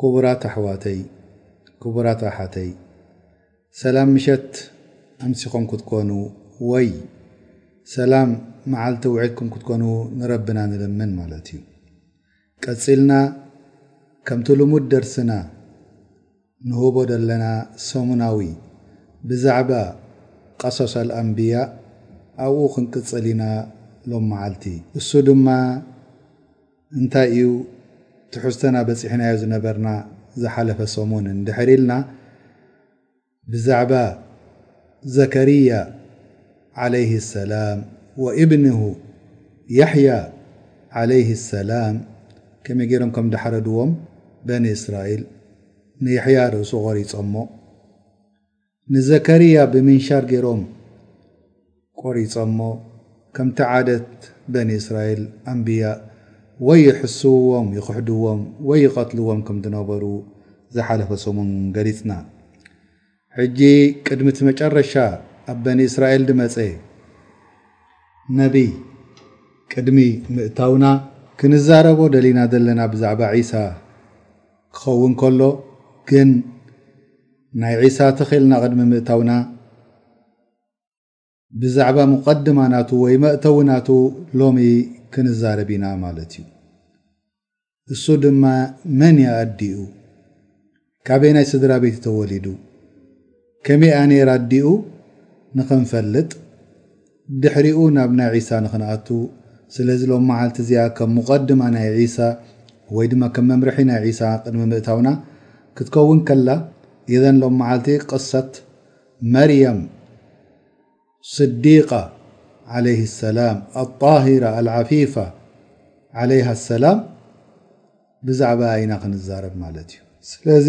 ኩቡራት ኣሕዋተይ ኩቡራት ኣሓተይ ሰላም ምሸት ኣምሲኹም ክትኮኑ ወይ ሰላም መዓልቲ ውዒልኩም ክትኮኑ ንረብና ንልምን ማለት እዩ ቀጺልና ከምቲ ልሙድ ደርስና ንህቦ ዘለና ሰሙናዊ ብዛዕባ ቀሶስ ኣልኣንብያ ኣብኡ ክንቅጽል ኢና ሎም መዓልቲ እሱ ድማ እንታይ እዩ ትሕዝቶና በጺሕናዮ ዝነበርና ዝሓለፈ ሰሙን እንድሕር ኢልና ብዛዕባ ዘከርያ ዓለይህ ሰላም ወእብንሁ ያሕያ ዓለይህ ሰላም ከመይ ገይሮም ከም ዳሓረድዎም በኒ እስራኤል ንያሕያ ርእሱ ቆሪጾሞ ንዘከርያ ብምንሻር ገይሮም ቆሪጸሞ ከምቲ ዓደት በኒ እስራኤል ኣንብያ ወይ ይሕስውዎም ይኽሕድዎም ወይ ይቐትልዎም ከም ዝነበሩ ዝሓለፈ ሰሙን ገሊጽና ሕጂ ቅድሚ እቲ መጨረሻ ኣብ በኒ እስራኤል ዝመጸ ነብይ ቅድሚ ምእታውና ክንዛረቦ ደሊና ዘለና ብዛዕባ ዒሳ ክኸውን ከሎ ግን ናይ ዒሳ ተኺልና ቅድሚ ምእታውና ብዛዕባ ሙቀድማ ናቱ ወይ መእተዊ ናቱ ሎሚ ክንዛረብ ኢና ማለት እዩ እሱ ድማ መን ይኣዲኡ ካበይ ናይ ስድራ ቤት ተወሊዱ ከመይ እያ ነይራ ኣዲኡ ንኽንፈልጥ ድሕሪኡ ናብ ናይ ዒሳ ንኽንኣቱ ስለዚ ሎም መዓልቲ እዚኣ ከም ሙቀድማ ናይ ዒሳ ወይ ድማ ከም መምርሒ ናይ ዒሳ ቅድሚ ምእታውና ክትከውን ከላ ኢዘን ሎም መዓልቲ ቅሰት መርየም ስዲቃ ዓለይህ ሰላም ኣጣሂራ ኣልዓፊፋ ዓለይሃ ሰላም ብዛዕባኣ ኢና ክንዛረብ ማለት እዩ ስለዚ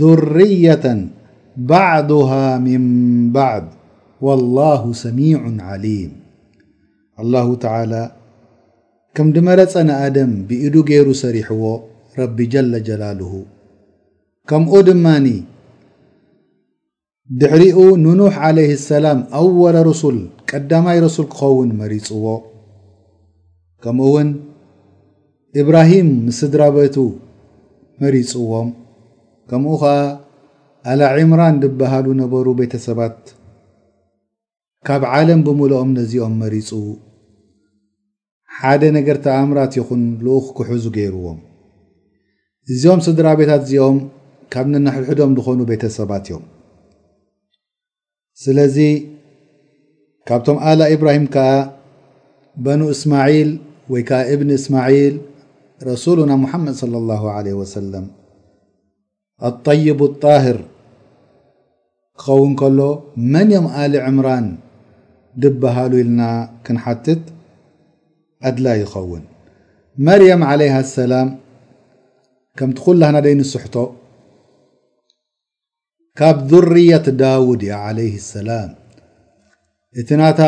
ዙርየተ ባዕዱሃ ሚን ባዕድ ወላሁ ሰሚዑ ዓሊም ኣላሁ ተዓላ ከም ድመረፀ ንኣደም ብኢዱ ገይሩ ሰሪሕዎ ረቢ ጀለ ጀላሉሁ ከምኡ ድማ ድሕሪኡ ንኑሕ ዓለይህ ሰላም ኣወለ ርሱል ቀዳማይ ረሱል ክኸውን መሪጽዎ ከምኡ ውን ኢብራሂም ምስ ስድራቤቱ መሪጽዎም ከምኡ ኸኣ ኣላ ዒምራን ድበሃሉ ነበሩ ቤተሰባት ካብ ዓለም ብምልኦም ነዚኦም መሪጹ ሓደ ነገር ተኣምራት ይኹን ልኡኽ ክሕዙ ገይርዎም። እዚኦም ስድራ ቤታት እዚኦም ካብ ነንሕድሕዶም ዝኾኑ ቤተሰባት እዮም። ስለዚ ካብቶም ኣላ ኢብራሂም ከኣ በኑ እስማዒል ወይ ከኣ እብኒ እስማዒል ረሱሉና ሙሓመድ ሰለላሁ ዓለይሂ ወሰለም ኣጠይቡ ኣጣህር ክኸውን ከሎ መን እዮም ኣሊ ዕምራን ድበሃሉ ኢልና ክንሓትት ኣድላይ ይኸውን። መርየም ዓለይሃ ሰላም ከምቲ ኩላህና ደይንስሕቶ ካብ ዙርየት ዳውድ እያ ዓለይህ ሰላም እቲ ናታ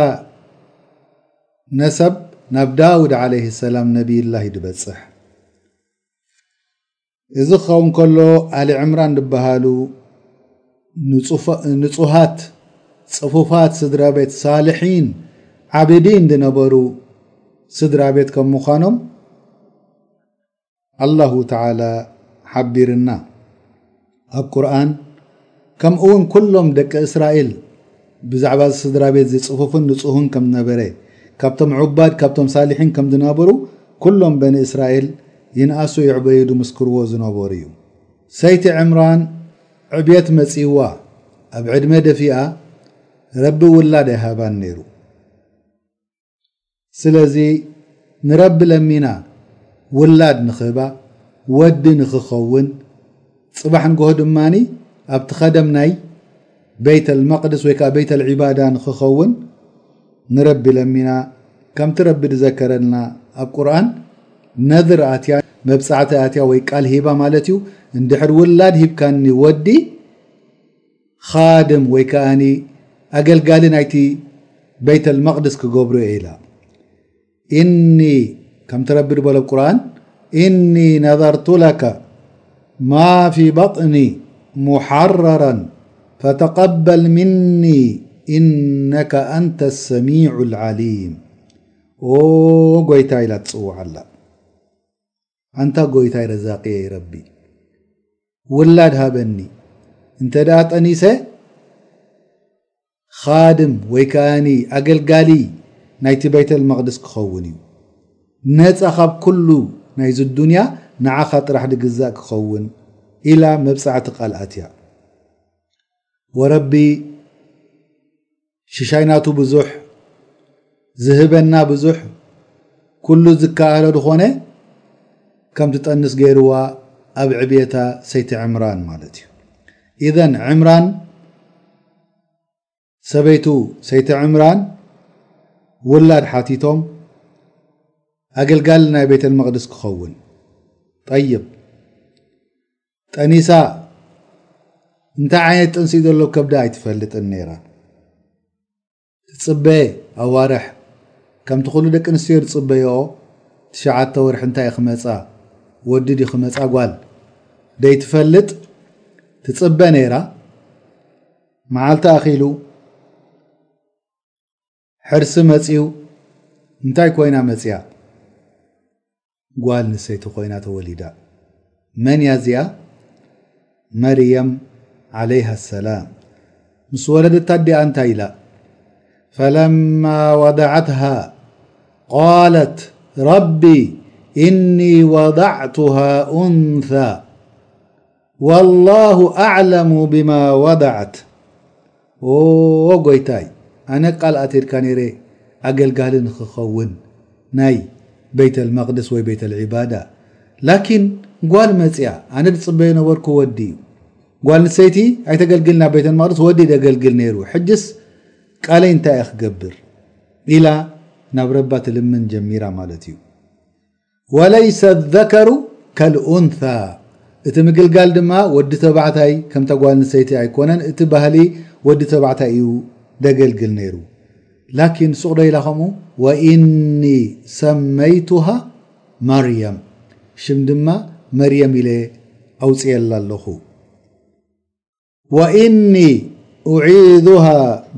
ነሰብ ናብ ዳውድ ዓለይህ ሰላም ነብይላ ድበፅሕ እዚ ክኸውን ከሎ ኣሊ ዕምራን ዝበሃሉ ንፁሃት ፅፉፋት ስድራ ቤት ሳልሒን ዓብዲን ዝነበሩ ስድራ ቤት ከም ምዃኖም ኣላሁ ተዓላ ሓቢርና ኣብ ቁርን ከምኡውን ኵሎም ደቂ እስራኤል ብዛዕባ እዚ ስድራ ቤት እዚ ጽፉፍን ንጹህን ከም ዝነበረ፣ ካብቶም ዑባድ ካብቶም ሳሊሒን ከም ዝነበሩ ኵሎም በኒ እስራኤል ይንኣሱ ይዕበዩ ዝምስክርዎ ዝነበሩ ኢዩ። ሰይቲ ዕምራን ዕብየት መጺእዋ ኣብ ዕድመ ደፊኣ ረቢ ውላድ ኣይሃባን ነይሩ። ስለዚ ንረቢ ለሚና ውላድ ንኽህባ ወዲ ንኽኸውን ጽባሕ ንግሆ ድማ ኣብቲ ኸደም ናይ ቤተ ልመቅድስ ወይ ከዓ ቤተ ልዒባዳ ንኽኸውን ንረቢ ለሚና ከምቲ ረቢ ዝዘከረልና ኣብ ቁርን ነድር ኣትያ መብፃዕቲ ኣትያ ወይ ቃል ሂባ ማለት እዩ እንድሕር ውላድ ሂብካኒ ወዲ ኻድም ወይ ከኣ ኣገልጋሊ ናይቲ ቤተልመቅድስ ክገብሩ እየ ኢላ እኒ ከምቲ ረቢ ድበሎ ብ ቁርን እኒ ነዘርቱ ለካ ማ ፊ ባጥኒ ሙሓረራ ፈተቀበል ምኒ እነካ ኣንተ ሰሚዑ ዓሊም ኦ ጎይታ ኢላ ትፅውዓ ኣላ ኣንታ ጎይታይ ረዛቅየይ ረቢ ውላድ ሃበኒ እንተ ጠኒሰ ኻድም ወይ ከኣ ኣገልጋሊ ናይቲ ቤተል መቅድስ ክኸውን እዩ ነፃ ካብ ኩሉ ናይዚ ዱንያ ንዓኻ ጥራሕ ድግዛእ ክኸውን ኢላ መብፃዕቲ ቃል ኣትያ ወረቢ ሽሻይ ናቱ ብዙሕ ዝህበና ብዙሕ ኩሉ ዝከኣሎ ዝኾነ ከም ትጠንስ ገይርዋ ኣብ ዕብየታ ሰይቲ ዕምራን ማለት እዩ ኢዘን ዕምራን ሰበይቱ ሰይቲ ዕምራን ውላድ ሓቲቶም ኣገልጋሊ ናይ ቤተልመቅድስ ክኸውን ጠይብ ጠኒሳ እንታይ ዓይነት ጥንሲ ዘሎ ከብዳ ኣይትፈልጥን ነይራ ትፅበ ኣዋርሕ ከምቲ ኩሉ ደቂ ኣንስትዮ ዝፅበይኦ ትሽዓተ ወርሒ እንታይ ክመፃ ወዲ ዲ ክመፃ ጓል ደይትፈልጥ ትፅበ ነይራ መዓልቲ ኣኺሉ ሕርሲ መፅዩ እንታይ ኮይና መፅያ ጓል ንሰይቲ ኮይና ተወሊዳ መን እያ እዚኣ መርየም ዓለይሃ ሰላም ምስ ወለደታ ኣዲኣ እንታይ ኢላ ፈለማ ወደዓትሃ ቃለት ረቢ እኒ ወደዕቱሃ ኡንታ ዋላሁ ኣዕለሙ ብማ ወደዐት ኦዎ ጎይታይ ኣነ ቃል ኣትየልካ ነይረ ኣገልጋሊ ንክከውን ናይ በይተል መቅድስ ወይ በይተል ዒባዳ ላኪን ጓል መፅያ ኣነ ድፅበዮ ነበርኩ ወዲ እዩ ጓል ንሰይቲ ኣይተገልግልን ኣብ በይተል መቅድስ ወዲ ደገልግል ነይሩ ሕጅስ ቃለይ እንታይ እየ ክገብር ኢላ ናብ ረባ ትልምን ጀሚራ ማለት እዩ ወለይሰ ኣዘከሩ ከልኡንሳ እቲ ምግልጋል ድማ ወዲ ተባዕታይ ከምታ ጓል ንሰይቲ ኣይኮነን እቲ ባህሊ ወዲ ተባዕታይ እዩ ደገልግል ነይሩ ላኪን ሱቕዶ ኢላ ከምኡ ወኢኒ ሰመይቱሃ ማርያም ሽም ድማ መርየም ኢለ ኣውፅኤላ ኣለኹ። ወኢኒ ኡዒዙሃ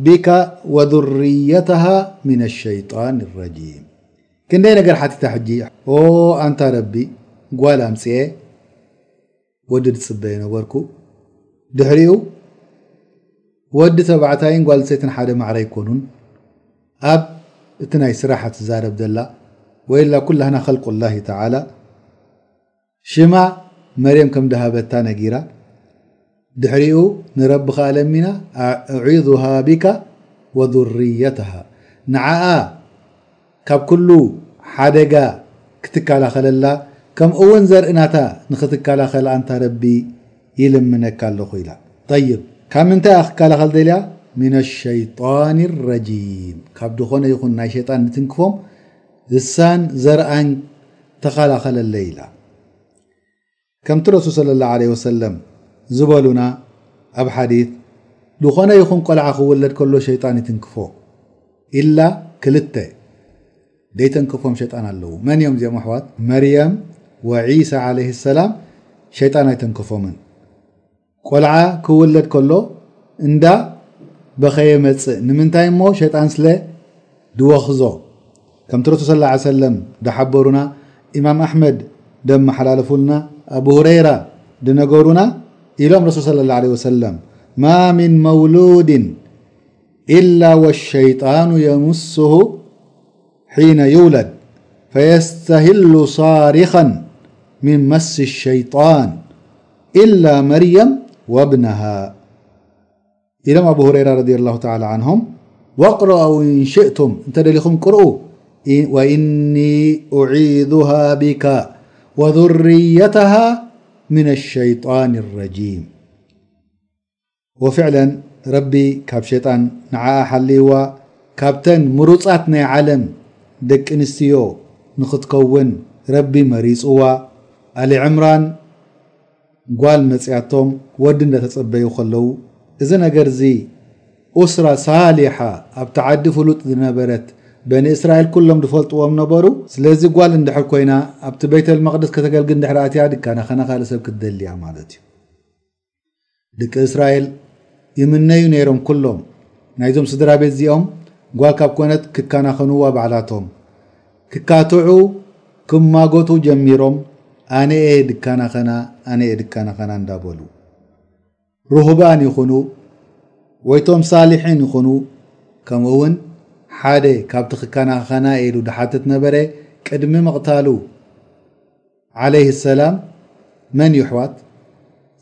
ቢካ ወዙርየተሃ ምነ ሸይጣን ረጂም ክንደይ ነገር ሓቲታ ሕጂ ኦ ኣንታ ረቢ ጓል ኣምፅኤ ወዲ ዝፅበየ ነበርኩ ድሕሪኡ ወዲ ተባዕታይን ጓልሰይትን ሓደ ማዕረ ኣይኮኑን ኣብ እቲ ናይ ስራሓ ትዛረብ ዘላ ወላ ኩላህና ከልቁላ ተላ ሽማ መርየም ከም ድሃበታ ነጊራ ድሕሪኡ ንረቢ ከኣ ለሚና ኣዒዙሃ ቢካ ወዙርየተሃ ንዓኣ ካብ ኩሉ ሓደጋ ክትከላኸለላ ከምኡ ውን ዘርኢ ናታ ንኽትከላኸል ኣንታ ረቢ ይልምነካ ኣለኹ ኢላ ጠይብ ካብ ምንታይ እያ ክከላኸል ደልያ ሚነሸይጣን ረጂም ካብ ዝኾነ ይኹን ናይ ሸይጣን ንትንክፎም እሳን ዘርኣን ተኸላኸለለይ ኢላ። ከምቲ ረሱል ሰለላሁ ዓለይሂ ወሰለም ዝበሉና ኣብ ሓዲት ዝኾነ ይኹን ቆልዓ ክውለድ ከሎ ሸይጣን ይትንክፎ ኢላ ክልተ ደይተንክፎም ሸጣን ኣለዉ መን እዮም እዚኦም ኣሕዋት መርያም ወዒሳ ዓለይህ ሰላም ሸይጣን ኣይተንክፎምን ቆልዓ ክውለድ ከሎ እንዳ በኸየ መጽእ ንምንታይ እሞ ሸጣን ስለ ድወኽዞ ከምቲ ረሱል ሰለላሁ ዐለይሂ ወሰለም ድሓበሩና ኢማም ኣሕመድ ደመሓላለፉልና ኣቡ ሁረይራ ድነገሩና ኢሎም ረሱል ሰለላሁ ዐለይሂ ወሰለም ማ ሚን መውሉድን ኢላ ወሸይጣኑ የምስሁ حين يولد فيستهل صارخا من مس الشيطان إلا مريم وابنها إذم أبو هريرة رضي الله تعالى عنهم واقرأو إن شئتم نت دلخم قر وإني أعيذها بك وذريتها من الشيطان الرجيم ወፍዕለን ረቢ ካብ ሸጣን ንዓኣ ሓልይዋ ካብተን ምሩጻት ናይ ዓለም ደቂንስትዮ ንኽትከውን ረቢ መሪጽዋ ኣሊ ዕምራን ጓል መጽያቶም ወዲ እንዳተጸበዩ ከለዉ እዚ ነገር እዚ ኡስራ ሳሊሓ ኣብቲ ዓዲ ፍሉጥ ዝነበረት በኒ እስራኤል ኩሎም ዝፈልጥዎም ነበሩ ስለዚ ጓል እንድሕር ኮይና ኣብቲ ቤተልመቅድስ ከተገልግል እንድሕር ኣትያ ድካ ናከና ካልእ ሰብ ክትደሊ እያ ማለት እዩ ድቂ እስራኤል ይምነዩ ነይሮም ኩሎም ናይዞም ስድራ ቤት እዚኦም ጓል ካብ ኮነት ክከናኸንዋ ባዕላቶም ክካትዑ ክማጎቱ ጀሚሮም ኣነኤ ድከናኸና ኣነኤ ድከናኸና እንዳበሉ ሩህባን ይኹኑ ወይቶም ሳሊሒን ይኹኑ ከምኡ ውን ሓደ ካብቲ ክከናኸና ኢሉ ድሓትት ነበረ ቅድሚ ምቕታሉ ዓለይሂ ሰላም መን የሕዋት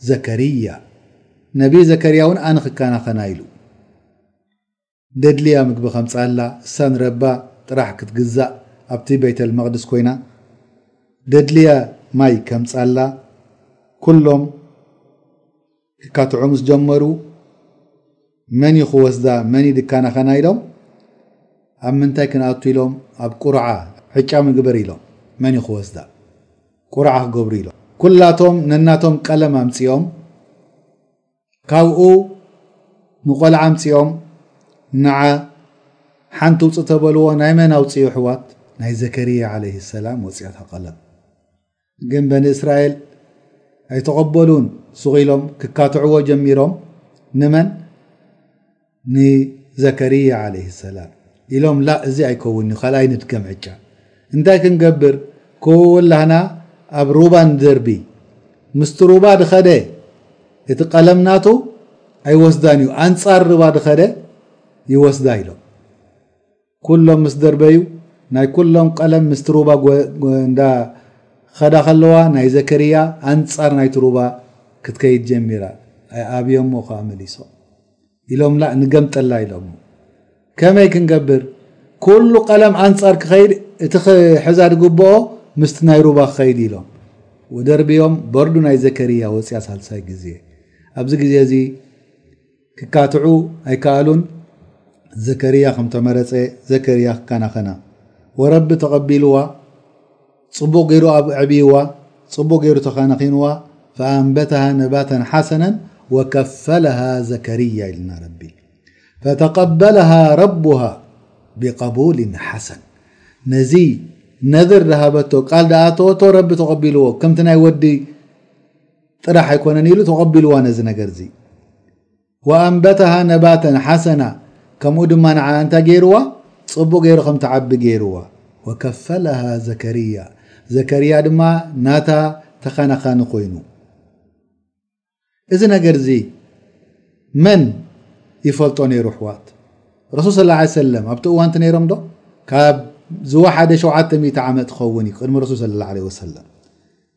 ዘከርያ ነብይ ዘከርያ ውን ኣነ ክከናኸና ኢሉ ደድልያ ምግቢ ከምጻላ እሳ ንረባ ጥራሕ ክትግዛእ ኣብቲ በይተል መቅድስ ኮይና ደድልያ ማይ ከምጻላ ኩሎም ክካትዑ ምስ ጀመሩ መን ዩ ክወስዳ መን ዩ ድካናኸና ኢሎም ኣብ ምንታይ ክንኣቱ ኢሎም ኣብ ቁርዓ ዕጫ ምግበር ኢሎም መን ዩ ክወስዳ ቁርዓ ክገብሩ ኢሎም ኩላቶም ነናቶም ቀለም ኣምጺኦም ካብኡ ንቆልዓ ኣምጺኦም ንዓ ሓንቲ ውፅ ተበልዎ ናይ መን ኣውፅኡ ኣሕዋት ናይ ዘከርያ ዓለይህ ሰላም ወፅያታ ቀለም ግን በኒ እስራኤል ኣይተቐበሉን ሱቕ ኢሎም ክካትዕዎ ጀሚሮም ንመን ንዘከርያ ዓለይ ሰላም ኢሎም ላ እዚ ኣይከውን እዩ ካልኣይ ንድገም ዕጫ እንታይ ክንገብር ከወወላህና ኣብ ሩባ ንደርቢ ምስቲ ሩባ ድኸደ እቲ ቀለም ናቱ ኣይወስዳን እዩ ኣንጻር ርባ ድኸደ ይወስዳ ኢሎም ኩሎም ምስ ደርበዩ ናይ ኩሎም ቀለም ምስቲ ሩባ እንዳ ኸዳ ከለዋ ናይ ዘከርያ ኣንጻር ናይቲ ሩባ ክትከይድ ጀሚራ ኣይ ኣብዮሞ ከኣ መሊሶም ኢሎምላ ንገምጠላ ኢሎሞ ከመይ ክንገብር ኩሉ ቀለም ኣንጻር ክኸይድ እቲ ክሕዛ ዝግብኦ ምስቲ ናይ ሩባ ክኸይድ ኢሎም ወደርብዮም በርዱ ናይ ዘከርያ ወጽያ ሳልሳይ ግዜ ኣብዚ ግዜ እዚ ክካትዑ ኣይከኣሉን ዘከርያ ከም ተመረጸ ዘከርያ ክከናኸና ወረቢ ተቐቢልዋ ጽቡቕ ገይሩ ኣዕብይዋ ጽቡቕ ገይሩ ተኸናኺንዋ ፈኣንበተሃ ነባተን ሓሰነን ወከፈለሃ ዘከርያ ኢልና ረቢ ፈተቀበለሃ ረቡሃ ብቀቡልን ሓሰን ነዚ ነድር ዝሃበቶ ቃል ደኣተወቶ ረቢ ተቐቢልዎ ከምቲ ናይ ወዲ ጥራሕ ኣይኮነን ኢሉ ተቐቢልዋ ነዚ ነገር እዚ ወኣንበተሃ ነባተን ሓሰና ከምኡ ድማ ንዓኣ እንታይ ገይርዋ ጽቡቕ ገይሩ ከም ትዓቢ ገይርዋ ወከፈለሃ ዘከርያ ዘከርያ ድማ ናታ ተኻናኻኒ ኮይኑ እዚ ነገር እዚ መን ይፈልጦ ነይሩ ኣሕዋት ረሱል ስ ላ ሰለም ኣብቲ እዋንቲ ነይሮም ዶ ካብ ዝወሓደ ሸተ ዓመት ትኸውን እዩ ቅድሚ ረሱል ለ ለ ወሰለም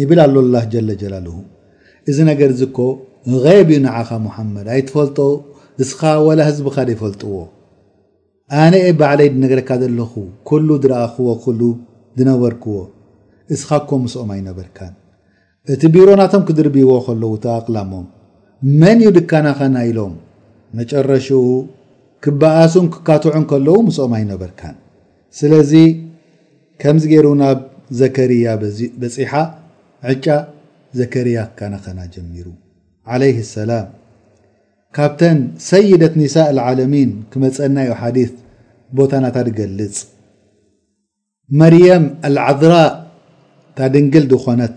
ይብል ኣሎ ኣላህ ጀለ ጀላሉሁ እዚ ነገር እዚ እኮ ገይብ እዩ ንዓኻ ሙሓመድ ኣይትፈልጦ እስኻ ወላ ህዝብኻ ደይፈልጥዎ ኣነ እየ ባዕለይ ድነግረካ ዘለኹ ኩሉ ድረኣኽዎ ኩሉ ድነበርክዎ እስኻ እኮ ምስኦም ኣይነበርካን እቲ ቢሮ ናቶም ክድርብይዎ ከለዉ ተኣቕላሞም መን እዩ ድካናኻና ኢሎም መጨረሽኡ ክበኣሱን ክካትዑን ከለዉ ምስኦም ኣይነበርካን ስለዚ ከምዚ ገይሩ ናብ ዘከርያ በጺሓ ዕጫ ዘከርያ ክከናኸና ጀሚሩ ዓለይሂ ሰላም ካብተን ሰይደት ኒሳእ ልዓለሚን ክመጸና እዩ ሓዲት ቦታ ናታ ድገልጽ መርየም ኣልዓዝራእ እታ ድንግል ድኾነት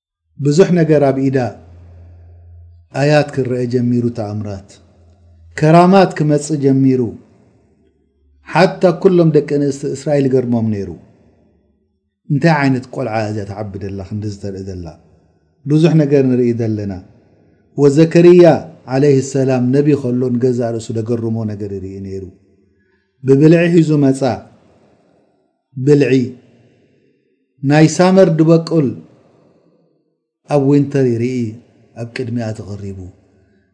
ብዙሕ ነገር ኣብ ኢዳ ኣያት ክረኣ ጀሚሩ ተኣምራት ከራማት ክመጽእ ጀሚሩ ሓታ ኩሎም ደቂ ኣንስቲ እስራኤል ይገርሞም ነይሩ እንታይ ዓይነት ቆልዓ እዚኣ ትዓቢ ደላ ክንዲ ዝተርኢ ዘላ ብዙሕ ነገር ንርኢ ዘለና ወዘከርያ ዓለይህ ሰላም ነቢ ከሎ ንገዛእ ርእሱ ደገርሞ ነገር ይርኢ ነይሩ ብብልዒ ሒዙ መጻ ብልዒ ናይ ሳመር ድበቁል ኣብ ዊንተር ይርኢ ኣብ ቅድሚኣ ተቐሪቡ።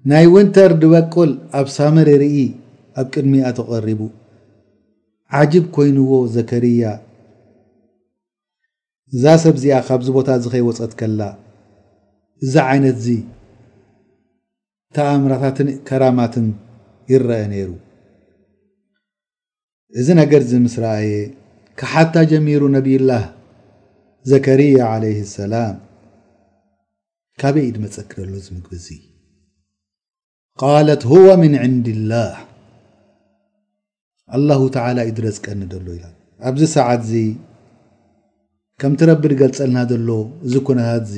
ናይ ዊንተር ድበቁል ኣብ ሳመር ይርኢ ኣብ ቅድሚኣ ተቐሪቡ። ዓጅብ ኮይንዎ ዘከርያ እዛ ሰብ እዚኣ ካብዚ ቦታ እዚ ከይወፀት ከላ እዚ ዓይነት እዚ ተኣምራታትን ከራማትን ይረአ ነይሩ። እዚ ነገርዚ ምስ ረኣየ ክሓታ ጀሚሩ ነብይላህ ዘከርያ ዓለይሂ ሰላም ካበይ እዩ ዝመጸኪ ዘሎ እዚ ምግቢ እዚ ቃለት ሁወ ምን ዕንድላህ ኣላሁ ተዓላ እዩ ዝረዝቀኒ ዘሎ ኢላ ኣብዚ ሰዓት እዚ ከምቲ ረቢ ዝገልጸልና ዘሎ እዚ ኩነታት እዚ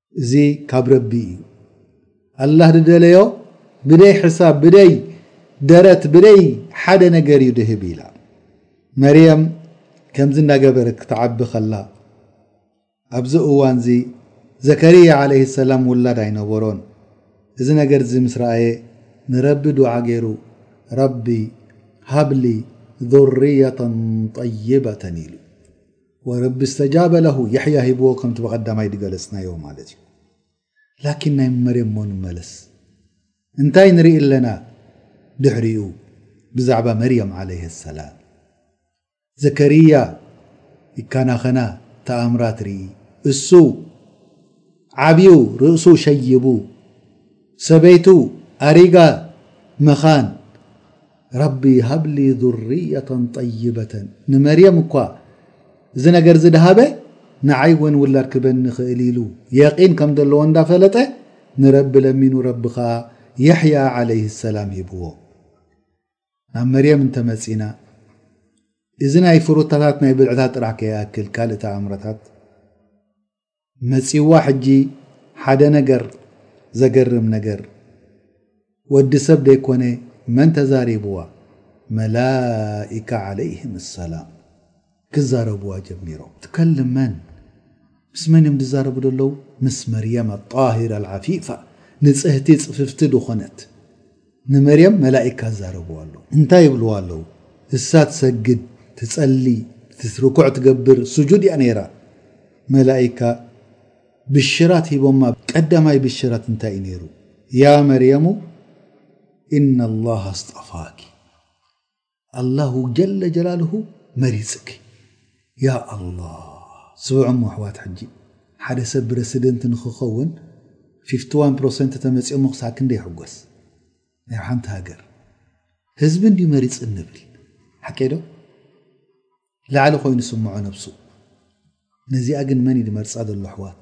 እዚ ካብ ረቢ እዩ ኣላህ ድደለዮ ብደይ ሕሳብ ብደይ ደረት ብደይ ሓደ ነገር እዩ ድህብ ኢላ መርየም ከምዚ እንዳገበረት ክትዓቢ ከላ ኣብዚ እዋን እዚ ዘከርያ ዓለይሂ ሰላም ውላድ ኣይነበሮን እዚ ነገር እዚ ምስ ረኣየ ንረቢ ዱዓ ገይሩ ረቢ ሃብሊ ዙርየተን ጠይበተን ኢሉ ወረቢ እስተጃበ ለሁ የሕያ ሂብዎ ከምቲ ብቀዳማይ ድገለጽናዮ ማለት እዩ ላኪን ናይ መርየም እሞ ንመለስ እንታይ ንርኢ ኣለና ድሕሪኡ ብዛዕባ መርየም ዓለይሀ ሰላም ዘከርያ ይከናኸና ተኣምራት ርኢ እሱ ዓብዩ ርእሱ ሸይቡ ሰበይቱ ኣሪጋ መኻን ረቢ ሃብሊ ዙርየተ ጠይበተ ንመርየም እኳ እዚ ነገር እዚ ደሃበ ንዓይ እውን ውላድ ክበኒ ይኽእል ኢሉ የቒን ከም ዘለዎ እንዳፈለጠ ንረቢ ለሚኑ ረቢ ኸኣ የሕያ ዓለይህ ሰላም ሂብዎ ናብ መርየም እንተመጺና እዚ ናይ ፍሩታታት ናይ ብልዕታት ጥራሕ ከይኣክል ካልእ ተኣምረታት መጺዋ ሕጂ ሓደ ነገር ዘገርም ነገር ወዲ ሰብ ደይኮነ መን ተዛሪብዋ መላኢካ ዓለይህም ኣሰላም ክዛረብዋ ጀሚሮም ትከልም መን ምስ መን እዮም ዝዛረቡ ዘለዉ ምስ መርየም ኣጣሂራ ኣልዓፊፋ ንጽህቲ ጽፍፍቲ ዝኾነት ንመርየም መላኢካ ዛረብዋ ኣለዉ እንታይ ይብልዋ ኣለዉ እሳ ትሰግድ ትጸሊ ርኩዕ ትገብር ሱጁድ እያ ነይራ መላኢካ ብሽራት ሂቦማ ቀዳማይ ብሽራት እንታይ እዩ ነይሩ ያ መርየሙ ኢነላሃ ኣስጠፋኪ። ኣላሁ ጀለ ጀላሉሁ መሪጽኪ ያ ኣላህ። ስምዑሞ ኣሕዋት ሕጂ ሓደ ሰብ ብረሲደንት ንኽኸውን ፊፍቲ ዋን ፕሮሰንት ተመጺኦሞ ክሳዕ ክንደይ ይሕጎስ ናይ ሓንቲ ሃገር ህዝቢ እንድዩ መሪጽ እንብል ሓቀይ ዶ ላዕሊ ኮይኑ ስምዖ ነብሱ ነዚኣ ግን መን እዩ ድመርጻ ዘሎ ኣሕዋት።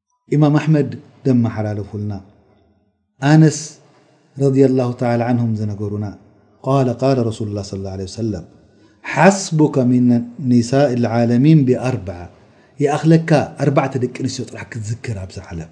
ኢማም ኣሕመድ ደማሓላለፉልና ኣነስ ረዲየላሁ ተዓላ ዓንሁም ዝነገሩና ቃለ ቃለ ረሱሉላህ ሰለላሁ ዓለይሂ ወሰለም ሓስቡከ ሚነ ኒሳኢ ልዓለሚን ቢኣርብዓ ይኣኽለካ ኣርባዕተ ደቂ ኣንስትዮ ጥራሕ ክትዝክር ኣብዛ ዓለም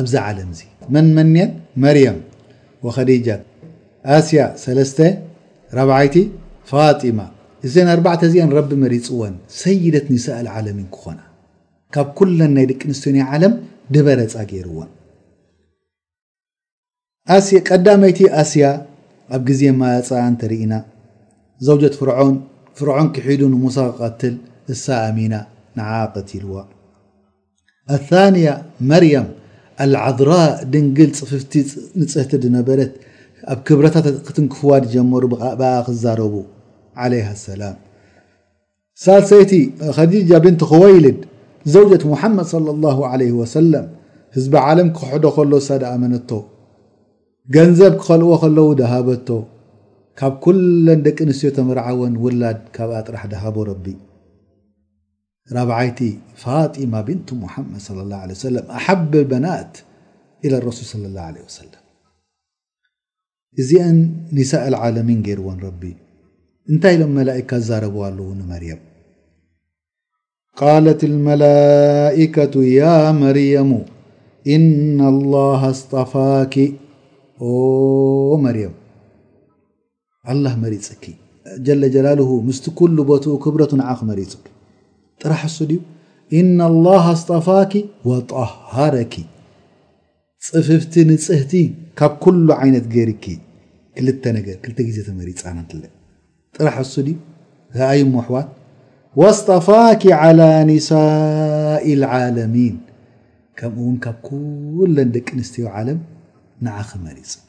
ኣብዛ ዓለም እዚ መን መንየን መርየም ወኸዲጃት ኣስያ ሰለስተ ራብዓይቲ ፋጢማ እዘን ኣርባዕተ እዚኤን ረቢ መሪጽወን ሰይደት ኒሳኣል ዓለሚን ክኾና ካብ ኩለን ናይ ደቂ ኣንስትዮ ናይ ዓለም ድበረጻ ጌርወን። ኣስያ ቀዳመይቲ ኣስያ ኣብ ግዜ ማያጻ እንተሪኢና ዘውጀት ፍርዖን ፍርዖን ክሒዱ ንሙሳ ክቀትል እሳ ኣሚና ንዓኣ ቀቲልዋ ኣታንያ መርያም ኣልዓዝራእ ድንግል ጽፍፍቲ ንጽህቲ ድነበረት ኣብ ክብረታ ክትንክፍዋ ድጀመሩ ብኣኣ ክዛረቡ ዓለይሃ ሰላም ሳልሰይቲ ኸዲጃ ብንት ኹወይልድ ዘውጀት ሙሓመድ ሰለላሁ ዓለይሂ ወሰለም ህዝቢ ዓለም ክኽሕዶ ከሎ እሳ ድኣመነቶ ገንዘብ ክኸልእዎ ከለዉ ድሃበቶ ካብ ኩለን ደቂ ኣንስትዮ ተምርዓወን ውላድ ካብኣ ጥራሕ ድሃቦ ረቢ ራብዓይቲ ፋጢማ ብንት ሙሓመድ ሰለላሁ ዓለይሂ ወሰለም ኣሓብ በናት ኢለ ረሱል ሰለላሁ ዓለይሂ ወሰለም እዚኣን ኒሳእ ኣልዓለሚን ገይርወን ረቢ እንታይ ኢሎም መላኢካ ዝዛረብዋ ኣለዉ ንመርየም ቃለት ልመላኢከቱ ያ መርየሙ እና ላሃ ኣስጣፋኪ ኦ መርየም ኣላህ መሪፅኪ ጀለ ጀላልሁ ምስቲ ኩሉ ቦትኡ ክብረቱ ንዓኽ መሪፁኪ ጥራሕ እሱ ድዩ እና ላሃ ኣስጣፋኪ ወጣሃረኪ ጽፍፍቲ ንጽህቲ ካብ ኩሉ ዓይነት ገይርኪ ክልተ ነገር ክልተ ግዜ ተመሪጻ ንለ ጥራሕ እሱ ድዩ ረኣዩሞ ኣሕዋት ወስጠፋኪ ዓላ ኒሳኢ ልዓለሚን ከምኡ ውን ካብ ኩለን ደቂ ኣንስትዮ ዓለም ንዓኺ መሪጽኪ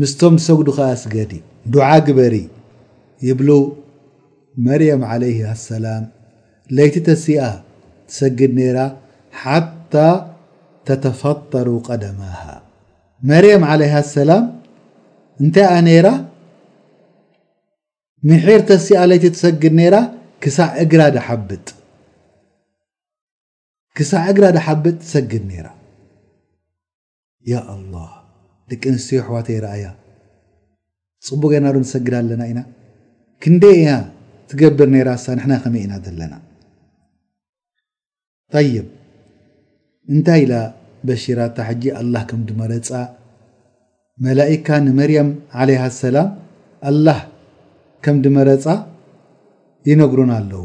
ምስቶም ዝሰግዱ ከኣ ስገዲ፣ ዱዓ ግበሪ፣ ይብሉ፣ መርየም ዓለይሃ ሰላም ለይቲ ተሲኣ ትሰግድ ነይራ ሓታ ተተፈጠሩ ቀደማሃ መርየም ዓለይሃ ሰላም እንተኣ ነይራ ምሒር ተሲኣ ለይቲ ትሰግድ ነይራ ክሳዕ እግራ ድሓብጥ ክሳዕ እግራ ድሓብጥ ትሰግድ ነይራ ያኣላህ ደቂ ኣንስትዮ ኣሕዋተይ ረኣያ ፅቡቅ ጌርና ዶ ንሰግድ ኣለና ኢና ክንደይ እያ ትገብር ነይራሳ ንሕና ከመይ ኢና ዘለና ጠይብ እንታይ ኢላ በሺራታ ሕጂ ኣላህ ከም ድመረፃ መላኢካ ንመርየም ዓለይሃ ሰላም ኣላህ ከም ድመረፃ ይነግሩና ኣለዉ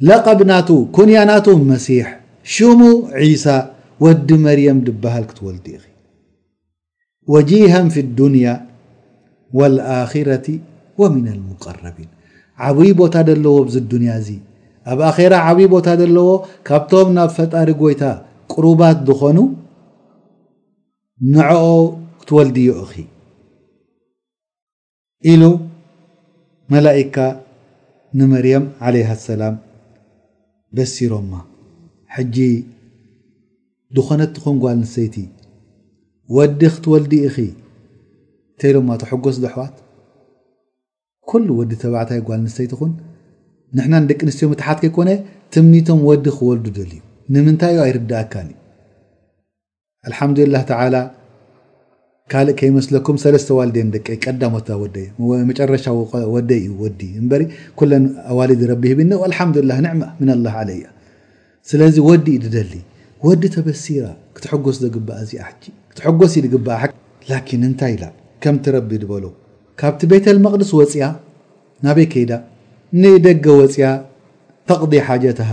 ለቐብ ናቱ፣ ኩንያ ናቱ መሲሕ፣ ሹሙ ዒሳ ወዲ መርየም ድበሃል ክትወልዲ ኢኺ። ወጂሃን ፊ ዱንያ ወልኣኺረቲ ወሚነል ሙቀረቢን ዓብይ ቦታ ደለዎ ኣብዚ ዱንያ እዚ ኣብ ኣኼራ ዓብይ ቦታ ደለዎ ካብቶም ናብ ፈጣሪ ጎይታ ቅሩባት ዝኾኑ ንዕኦ ክትወልድዮ ኢኺ። ኢሉ መላኢካ ንመርየም ዓለይሃ ሰላም በሲሮማ። ሕጂ ድኾነት ትኹን ጓል ኣንስተይቲ ወዲ ክትወልዲ ኢኺ ተይሎማ ተሕጎስ ዶ ኣሕዋት? ኩሉ ወዲ ተባዕታይ ጓል ኣንስተይቲ ይኹን ንሕና ንደቂ ኣንስትዮ ምትሓት ከይኮነ ትምኒቶም ወዲ ክወልዱ ደልዩ ንምንታይ እዩ ኣይርድኣካን እዩ። ኣልሓምዱላህ ተዓላ ካልእ ከይመስለኩም ሰለስተ ዋልደን ደቀይ ቀዳሞታ ወደይ መጨረሻ ወደይ እዩ ወዲ እበሪ ኩለን ኣዋልዲ ረቢ ሂብኒ ኣልሓምዱላ ንዕማ ምና ላ ዓለያ ስለዚ ወዲ እዩ ድደሊ ወዲ ተበሲራ ክትሐጎስ ዘግብኣ እዚኣ ሕጂ ክትሐጎስ እዩ ዝግብኣ ላኪን እንታይ ኢላ ከምቲ ረቢ ድበሎ ካብቲ ቤተልመቅድስ ወፅያ ናበይ ከይዳ ንደገ ወፅያ ተቕዲ ሓጀትሃ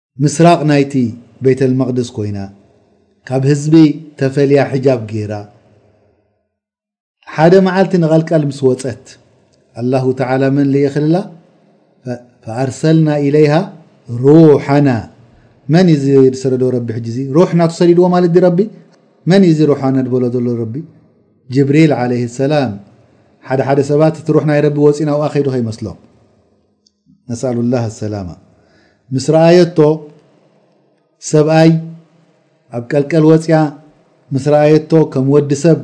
ምስራቕ ናይቲ ቤተልመቕድስ ኰይና፣ ካብ ህዝቢ ተፈልያ ሒጃብ ገይራ፣ ሓደ መዓልቲ ንቐልቀል ምስ ወጸት፣ ኣላሁ ተዓላ መን ልኢኽልላ? ፈኣርሰልና ኢለይሃ ሩሓና። መን እዩ እዚ ዝሰደዶ ረቢ? ሕጂ እዚ ሩሕ ናቱ ሰዲድዎ ማለት ድዩ ረቢ? መን እዩ እዚ ሩሓና ዝበሎ ዘሎ ረቢ? ጅብሪል ዓለይሂ ሰላም። ሓደ ሓደ ሰባት እቲ ሩሕ ናይ ረቢ ወጺኡ ናብኣ ከይዱ ከይመስሎም። ነስኣሉላህ ኣሰላማ ምስ ረኣየቶ ሰብኣይ ኣብ ቀልቀል ወጽያ ምስ ረኣየቶ ከም ወዲ ሰብ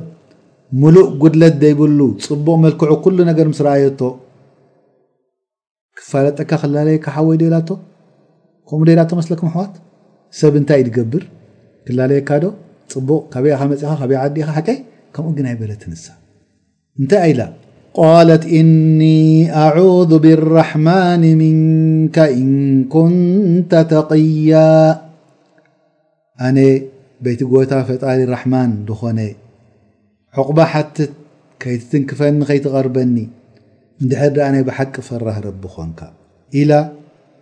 ምሉእ ጉድለት ዘይብሉ ጽቡቕ መልክዑ ኩሉ ነገር ምስ ረኣየቶ ክፋለጠካ ክላለየካ ሓወይ ደላቶ ከምኡ ደላቶ መስለኩም ኣሕዋት ሰብ እንታይ እዩ ዝገብር ክላለየካ ዶ ጽቡቕ ካበይ ኢኻ መጺኻ ካበይ ዓዲ ኢኻ ሓቀይ ከምኡ ግን ኣይበለትንሳ እንታይ ኢላ ቃለት እኒ ኣዑዙ ብራሕማን ምንከ እንኩንተ ተቕያ ኣነ በይቲ ጎታ ፈጣሪ ራሕማን ዝኾነ ዕቑባ ሓትት ከይትትንክፈኒ ከይትቐርበኒ እንድሕር ድኣ ናይ ብሓቂ ፈራህ ረቢ ኾንካ ኢላ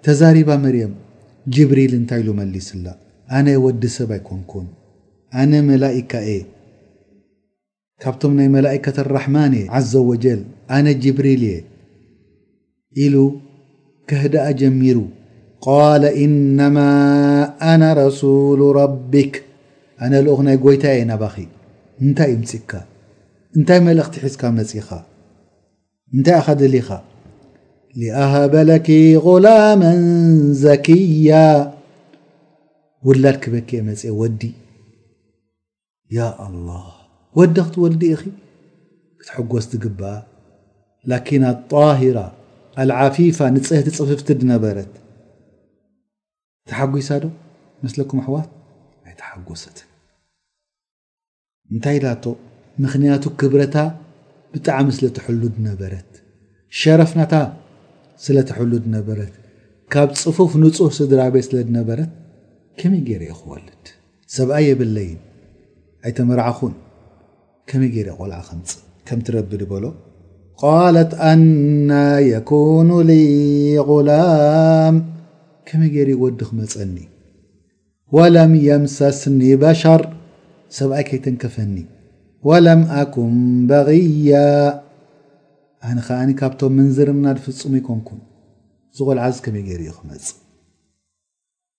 ተዛሪባ መርየም ጅብሪል እንታይ ኢሉ መሊስላ ኣነ ወዲ ሰብ ኣይኮንኩን ኣነ መላኢካ እየ ካብቶም ናይ መላኢከተ ኣራሕማን እየ፣ ዓዘ ወጀል ኣነ ጅብሪል እየ ኢሉ ከህድኣ ጀሚሩ። ቃለ ኢነማ ኣነ ረሱሉ ረቢክ፣ ኣነ ልኡኽ ናይ ጎይታይ እየ ናባኺ፣ እንታይ እምጺካ፣ እንታይ መልእኽቲ ሒዝካ መጺኻ፣ እንታይ ኣኻ ደሊኻ፣ ሊኣሃበ ለኪ ጉላመን ዘኪያ ውላድ ክበኪ እየ መጽኤ ወዲ ያ ኣላህ ወዲ ክትወልዲ ኢኺ ክትሕጎስ ዝግብኣ ላኪን ኣጣሂራ ኣልዓፊፋ ንጽህቲ ጽፍፍቲ ድነበረት ተሓጒሳ ዶ መስለኩም ኣሕዋት ኣይተሓጎሰትን እንታይ ኢላቶ ምክንያቱ ክብረታ ብጣዕሚ ስለ ትሕሉ ድነበረት ሸረፍናታ ስለ ትሕሉ ድነበረት ካብ ጽፉፍ ንጹህ ስድራ ቤት ስለ ድነበረት ከመይ ገይረ ኢኹ ወልድ ሰብኣይ የብለይን ኣይተመራዕኹን ከመይ ገይረ ቆልዓ ከምፅ ከም ትረቢ ድበሎ። ቃለት ኣና የኩኑ ልይ ጉላም ከመይ ገይረ ዩ ወዲ ክመፀኒ ወለም የምሰስኒ በሸር ሰብኣይ ከይተንከፈኒ ወለም ኣኩም በግያ ኣነ ከዓኒ ካብቶም ምንዝርና ድፍፁም ኣይኮንኩን ዝቆልዓዝ ከመይ ገይሩ ዩ ክመፅ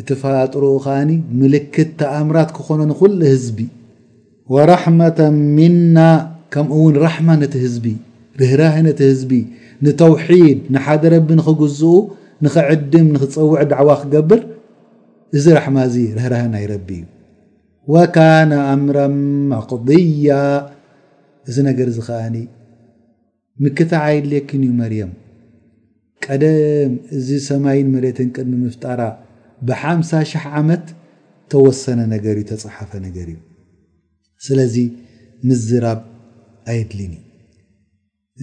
እቲ ፈራጥርኡ ከኣ ምልክት ተኣምራት ክኾኖ ንኹሉ ህዝቢ። ወራሕመተ ሚና ከምኡ ውን ራሕማ ነቲ ህዝቢ ርህራሄ ነቲ ህዝቢ ንተውሒድ ንሓደ ረቢ ንኽግዝኡ ንኽዕድም ንኽጸውዕ ዳዕዋ ክገብር እዚ ራሕማ እዚ ርህራሄ ናይ ረቢ እዩ። ወካነ ኣምረ መቅድያ እዚ ነገር እዚ ከኣ ምክታዕ ኣየድልየክን እዩ መርየም። ቀደም እዚ ሰማይን መሬትን ቅድሚ ምፍጣራ ብሓምሳ ሽሕ ዓመት ተወሰነ ነገር እዩ ተጸሓፈ ነገር እዩ ስለዚ ምዝራብ ኣየድሊን እዩ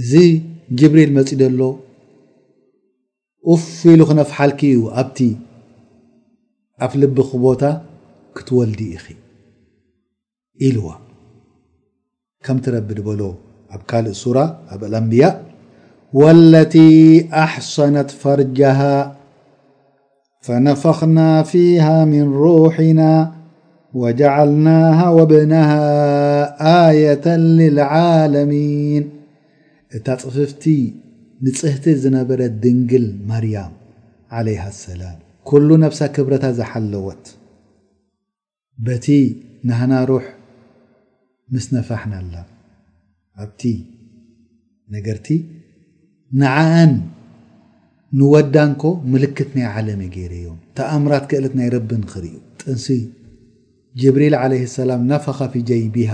እዚ ጅብሪል መጺ ደሎ ኡፍ ኢሉ ክነፍሓልኪ እዩ ኣብቲ ኣፍ ልብኺ ቦታ ክትወልዲ ኢኺ ኢልዋ ከምቲ ረቢ ድበሎ ኣብ ካልእ ሱራ ኣብ ኣልኣንብያ ወለቲ ኣሕሰነት ፈርጃሃ ፈነፈኽና ፊሃ ምን ሩሕና ወጀዓልናሃ ወብነሃ ኣየተ ልልዓለሚን እታ ፅፍፍቲ ንፅህቲ ዝነበረት ድንግል ማርያም ዓለይሃ ሰላም ኩሉ ነብሳ ክብረታ ዝሓለወት በቲ ናህና ሩሕ ምስ ነፋሕናላ ኣብቲ ነገርቲ ንዓኣን ንወዳንኮ ምልክት ናይ ዓለምይ ገይረዮም ተኣምራት ክእለት ናይ ረቢ ንክርእዩ ጥንሲ ጅብሪል ዓለይሂ ሰላም ነፈኸ ፊ ጀይቢሃ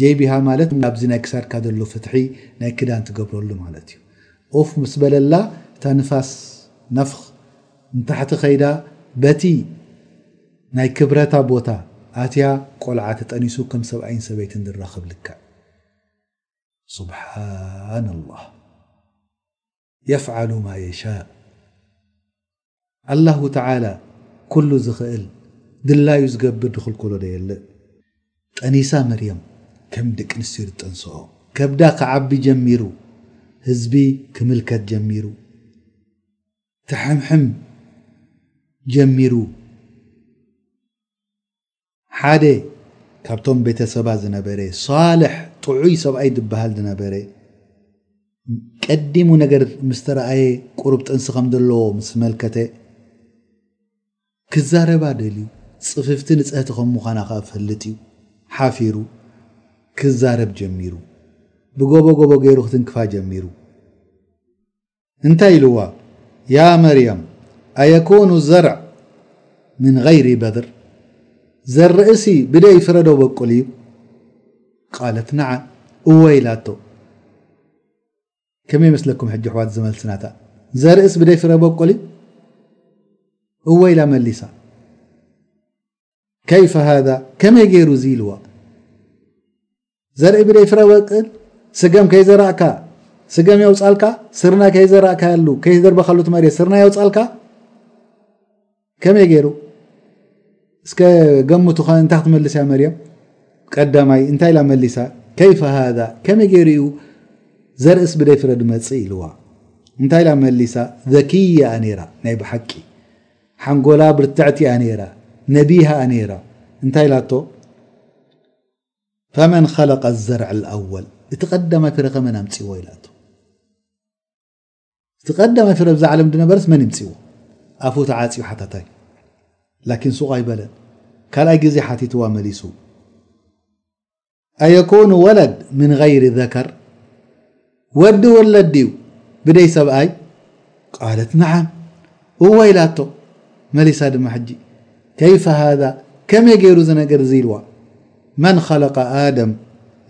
ጀይቢሃ ማለት ናብዚ ናይ ክሳድካ ዘሎ ፍትሒ ናይ ክዳን ትገብረሉ ማለት እዩ ኡፍ ምስ በለላ እታ ንፋስ ነፍኽ ንታሕቲ ከይዳ በቲ ናይ ክብረታ ቦታ ኣትያ ቆልዓ ተጠኒሱ ከም ሰብኣይን ሰበይትን ዝራኸብ ልክዕ ሱብሓነላህ የፍዓሉ ማ የሻእ ኣላሁ ተዓላ ኩሉ ዝኽእል ድላዩ ዝገብር ዝኽልክሎ ዶ የለ። ጠኒሳ መርየም ከም ደቂ ኣንስትዮ ዝጠንስኦ ከብዳ ክዓቢ ጀሚሩ ህዝቢ ክምልከት ጀሚሩ። ክሕምሕም ጀሚሩ። ሓደ ካብቶም ቤተሰባ ዝነበረ ሳልሕ ጥዑይ ሰብኣይ ዝበሃል ዝነበረ ቀዲሙ ነገር ምስ ተረኣየ ቁሩብ ጥንሲ ከም ዘለዎ ምስ መልከተ ክዛረባ ደልዩ ጽፍፍቲ ንጽህቲ ከም ምዃና ከኣ ፈልጥ እዩ ሓፊሩ ክዛረብ ጀሚሩ ብጎቦጎቦ ገይሩ ክትንክፋ ጀሚሩ እንታይ ኢልዋ ያ መርየም ኣየኩኑ ዘርዕ ምን ገይሪ በድር ዘርእሲ ብደይ ፍረዶ በቁል እዩ ቃለት ነዓም እወ ኢላቶ ከመይ መስለኩም ሕጂ ኣሕዋት እዚ መልሲ ናታ ዘርእስ ብደይ ፍረ በቁል እዩ እወ ኢላ መሊሳ ከይፈ ሃዛ ከመይ ገይሩ እዙይ ኢልዋ ዘርኢ ብደይ ፍረ ወቅል ስገም ከይዘራእካ ስገም የውፃልካ ስርናይ ከይዘራእካሉ ከይደርበካሉ መሬት ስርናይ የውፃልካ ከመይ ገይሩ እስከ ገምቱ ከ እንታይ ክትመልስ እያ መርያም ቀዳማይ እንታይ ኢላ መሊሳ ከይፈ ሃዛ ከመይ ገይሩ እዩ ዘርእስ ብደይ ፍረ ድመፅእ ኢልዋ እንታይ ኢላ መሊሳ ዘክያ ነይራ ናይ ብሓቂ ሓንጎላ ብርትዕቲ እያ ነይራ ነቢሃ ነይራ እንታይ ኢላቶ ፈመን ኸለቀ ዘርዕ ኣወል እቲ ቀዳማይ ፍረ ከመን ኣምፅዎ ኢላቶ እቲ ቀዳማይ ፍረ ብዛ ዓለም ድነበረስ መን ይምፅዎ ኣፉ ተዓፅዩ ሓታታይ ላኪን ሱቕ ኣይበለን ካልኣይ ግዜ ሓቲትዋ መሊሱ ኣየኩኑ ወለድ ምን ገይሪ ዘከር ወዲ ውለድ ድዩ ብደይ ሰብኣይ? ቃለት ነዓም እወ ኢላቶ መሊሳ ድማ ሕጂ ከይፈ ሃዛ ከመይ ገይሩ እዚ ነገር እዚ ኢልዋ መን ኸለቀ ኣደም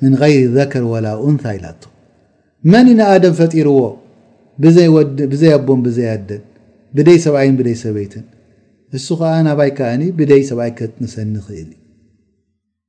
ምን ገይሪ ዘከር ወላ ኡንሳ ኢላቶ መን እዩ ንኣደም ፈጢርዎ ብዘይ ወድ ብዘይ ኣቦን ብዘይ ኣደን ብደይ ሰብኣይን ብደይ ሰበይትን እሱ ኸኣ ናባይ ከኣኒ ብደይ ሰብኣይ ከጥንሰኒ ይኽእል እዩ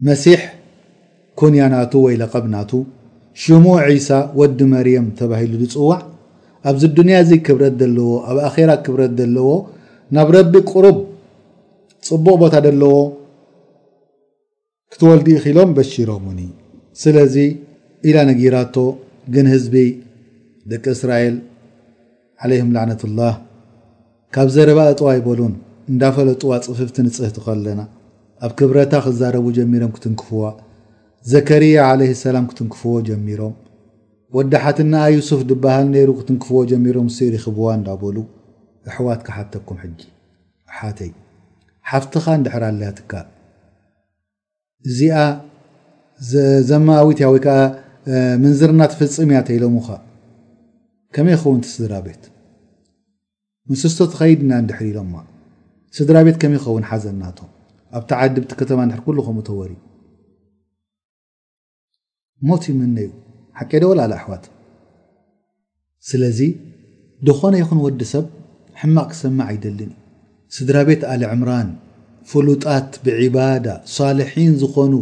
መሲሕ ኩንያ ናቱ ወይ ለቐብ ናቱ፣ ሽሙ ዒሳ ወዲ መርየም ተባሂሉ ዝጽዋዕ፣ ኣብዚ ኣዱንያ እዚ ክብረት ደለዎ፣ ኣብ ኣኼራ ክብረት ደለዎ፣ ናብ ረቢ ቅሩብ ጽቡቕ ቦታ ደለዎ ክትወልዲ ኢኺ ኢሎም በሺሮሙኒ። ስለዚ ኢላ ነጊራቶ ግን ህዝቢ ደቂ እስራኤል። ዓለይህም ላዕነቱላህ ካብ ዘረባ እጥው ኣይበሉን እንዳፈለጥዋ ጽፍፍቲ ንጽህቲ ከለና ኣብ ክብረታ ክዛረቡ ጀሚሮም ክትንክፍዋ ዘከርያ ዓለይሂ ሰላም ክትንክፍዎ ጀሚሮም ወዲ ሓትነኣ ዩሱፍ ድበሃል ነይሩ ክትንክፍዎ ጀሚሮም እሱ ይሪኽብዋ እንዳበሉ እሕዋት ክሓተኩም ሕጂ ኣሓተይ ሓፍትኻ እንድሕር ኣላትካ እዚኣ ዘማዊት እያ ወይ ከዓ ምንዝርና ትፍፅም እያ ተኢሎሙኻ ከመይ ይኸውን ስድራ ቤት ምስስቶ ትኸይድ ኢና እንድሕር ኢሎማ ስድራ ቤት ከመይ ይኸውን ሓዘናቶም ኣብቲ ዓዲ ብቲ ከተማ እንድሕር ኩሉ ከምኡ ተወርዩ ሞት ይምነዩ ሓቀይዶ ወላ ኣላ ኣሕዋት ስለዚ ድኾነ ይኹን ወዲ ሰብ ሕማቕ ክሰምዕ ኣይደልን ስድራ ቤት ኣል ዕምራን ፍሉጣት ብዒባዳ ሳልሒን ዝኾኑ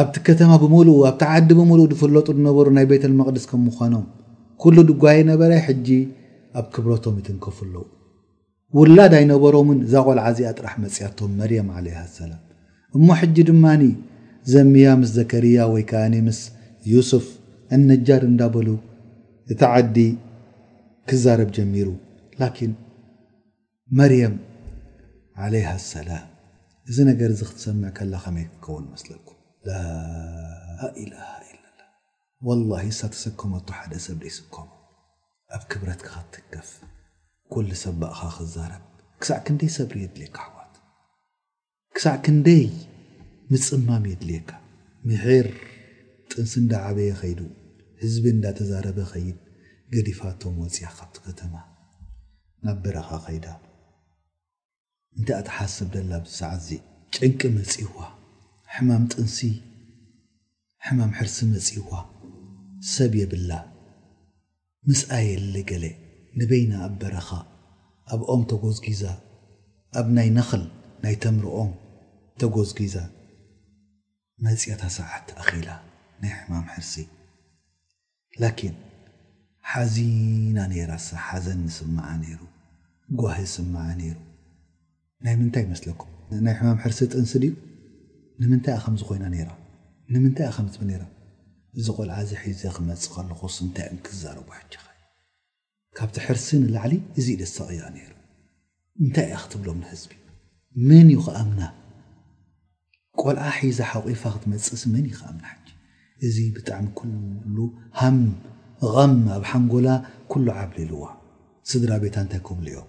ኣብቲ ከተማ ብምሉኡ ኣብቲ ዓዲ ብምሉኡ ዝፍለጡ ዝነበሩ ናይ ቤተ መቅድስ ከም ምዃኖም ኩሉ ድጓይ ነበረ ሕጂ ኣብ ክብረቶም ይትንከፉ ኣለዉ ውላድ ኣይነበሮምን እዛ ቆልዓ እዚኣ ጥራሕ መጽያቶም መርየም ዓለይሃ ሰላም እሞ ሕጂ ድማ ዘምያ ምስ ዘከርያ ወይ ከኣ ምስ ዩሱፍ ኣልነጃር እንዳ በሉ እቲ ዓዲ ክዛረብ ጀሚሩ ላኪን መርየም ዓለይሃ ሰላም እዚ ነገር እዚ ክትሰምዕ ከላ ከመይ ክትከውን ይመስለኩም ላኢላሃ ኢላላህ ወላሂ እሳ ተሰከመቶ ሓደ ሰብ ደይስከሞ። ኣብ ክብረትካ ክትትንከፍ ኩሉ ሰብ ብኣኻ ክዛረብ ክሳዕ ክንደይ ሰብሪ የድልየካ ኣሕዋት ክሳዕ ክንደይ ምጽማም የድልየካ ምሒር ጥንሲ እንዳ ዓበየ ከይዱ ህዝቢ እንዳ ተዛረበ ከይድ ገዲፋቶም ወጽያ ካብቲ ከተማ ናብ በረኻ ከይዳ እንታይ እያ ትሓስብ ደላ ኣብዚ ሰዓት እዚ? ጭንቂ መጺእዋ፣ ሕማም ጥንሲ፣ ሕማም ሕርሲ መጺእዋ፣ ሰብ የብላ፣ ምስኣ የለ ገለ፣ ንበይና ኣብ በረኻ፣ ኣብ ኦም ተጎዝጊዛ፣ ኣብ ናይ ነኽል ናይ ተምሪ ኦም ተጎዝጊዛ፣ መጽያ እታ ሰዓት ተኣኺላ ናይ ሕማም ሕርሲ ላኪን ሓዚና ነይራሳ ሓዘን ንስምዓ ነይሩ ጓሂ ይስምዓ ነይሩ ናይ ምንታይ ይመስለኩም ናይ ሕማም ሕርሲ ጥንሲ ድዩ ንምንታይ እያ ከምዚ ኮይና ነይራ ንምንታይ እያ ከምዚ ነይራ እዚ ቆልዓ እዚ ሒዘ ክመጽእ ከለኹስ እንታይ እዮም ክዛረቡ ሕጂ ከ ካብቲ ሕርሲ ንላዕሊ እዚ እዩ ደሳቕያ ነይሩ። እንታይ እያ ክትብሎም ንህዝቢ? መን እዩ ክኣምና? ቆልዓ ሒዛ ሓቑፋ ክትመጽእሲ መን እዩ ክኣምና ሕጂ? እዚ ብጣዕሚ ኩሉ ሃም፣ ቐም፣ ኣብ ሓንጎላ ኩሉ ዓብሊልዋ። ስድራቤታ እንታይ ክብሉ እዮም?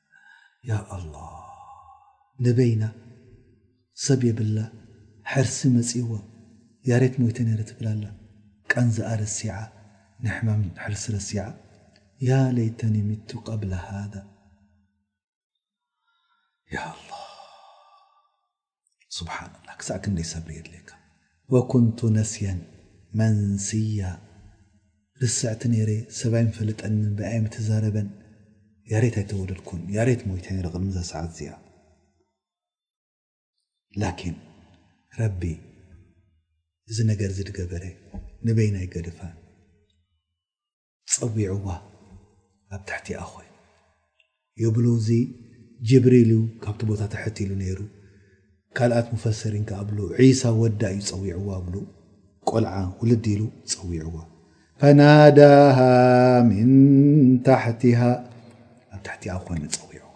ያኣላ ልበይና ሰብ የብላ ሕርሲ መጺእዋ ያሬት ሞይተ ነይረ ትብል ኣላ ቃንዝኣ ረሲዓ ንሕማም ሕርሲ ረሲዓ ያ ለይተኒ ሚቱ ቀብለ ሃዛ ያኣላ። ስብሓንላ ክሳዕ ክንደይ ሰብሪ የድልየካ። ወኩንቱ ነስየን መንስያ ርስዕቲ ነይረ ሰብ ኣይምፈልጠንን ብኣይ ኣይምትዛረበን ያሬት ኣይተወለድኩን ያሬት ሞይተ ነይረ ቅድሚ እዛ ሰዓት እዚኣ ላኪን ረቢ እዚ ነገር እዚ ድገበረ ንበይና ኣይገድፋን ጸዊዕዋ ኣብ ትሕቲኣ ኮይኑ ይብሉ እዚ ጅብሪል እዩ ካብቲ ቦታ ትሕት ኢሉ ነይሩ ካልኣት ሙፈሰሪን ከኣ ኣብሉ ዒሳ ወዳ እዩ ጸዊዕዋ ኣብሉ ቆልዓ ውልድ ኢሉ ጸዊዕዋ ፈናዳሃ ምን ታሕቲሃ ኣብ ትሕቲኣ ኮይኑ ጸዊዕዋ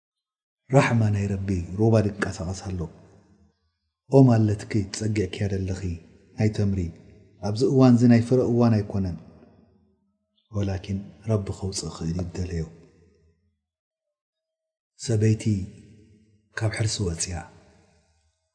ራሕማ ናይ ረቢ ሩባ ድንቃሳቀስ ኣሎ ኦም ኣለትኪ ትጸጊዕክያ ደለኺ ናይ ተምሪ ኣብዚ እዋንዚ ናይ ፍረ እዋን ኣይኮነን ወላኪን ረቢ ከውጽእ ክእል እዩ ድደለዮ ሰበይቲ ካብ ሕርሲ ወጽያ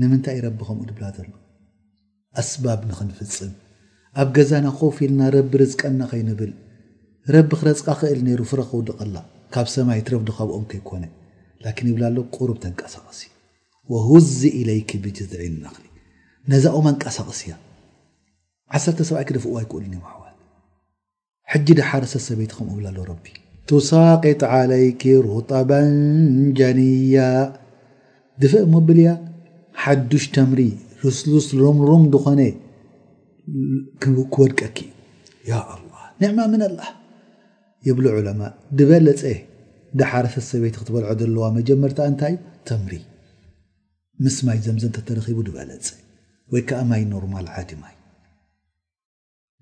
ንምንታይ እዩ ረቢ ከምኡ ድብላ ዘሎ? ኣስባብ ንኽንፍጽም ኣብ ገዛና ኮፍ ኢልና ረቢ ርዝቀና ከይንብል ረቢ ክረዝቃ ክእል ነይሩ ፍረ ከውድቀላ ካብ ሰማይ ይትረፍ ዶ ካብኦም ከይኮነ ላኪን ይብላ ኣሎ ቁሩብ ተንቀሳቀሲ ወሁዚ ኢለይኪ ብጅዝዒ ነኽሊ ነዛ ኦም ኣንቀሳቅስያ ዓሰርተ ሰብኣይ ክደፍእዋ ኣይክእሉን እዮም ኣሕዋት ሕጂ ዶ ሓረሰት ሰበይቲ ከምኡ እብላ ኣሎ ረቢ። ቱሳቂጥ ዓለይኪ ሩጠበን ጀንያ ድፍእ እሞ ብልያ ሓዱሽ ተምሪ ሉስሉስ ሩምሩም ድኾነ ክወድቀኪ እዩ ያ ኣላ ኒዕማ ምን ኣላ ይብሉ ዑለማ ድበለፀ ዳሓረሰት ሰበይቲ ክትበልዖ ዘለዋ መጀመርታ እንታይ እዩ ተምሪ ምስ ማይ ዘምዘም ተተረኺቡ ድበለፀ ወይ ከዓ ማይ ኖርማል ዓዲ ማይ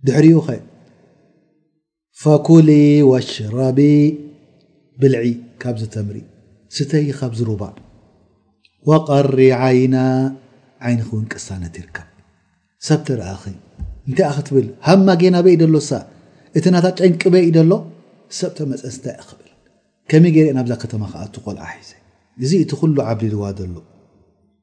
ድሕሪኡኸ ፈኩሊ ወሽረቢ ብልዒ ካብዚ ተምሪ ስተይ ካብዚ ሩባ ወቀሪ ዓይና ዓይንኺ ውን ቅሳነት ይርከብ ሰብ ተረኣኺ እንታይ ክትብል ሃማ ጌናበይ ዩ ደሎሳ እቲ ናታ ጨንቅበይ ዩ ደሎ ሰብ ተመፀስ ንታይ ክብል ከመይ ገይረ ናብዛ ከተማ ክኣቱ ቆልዓ ሒዘ እዚ እቲ ኩሉ ዓብሊልዋ ደሎ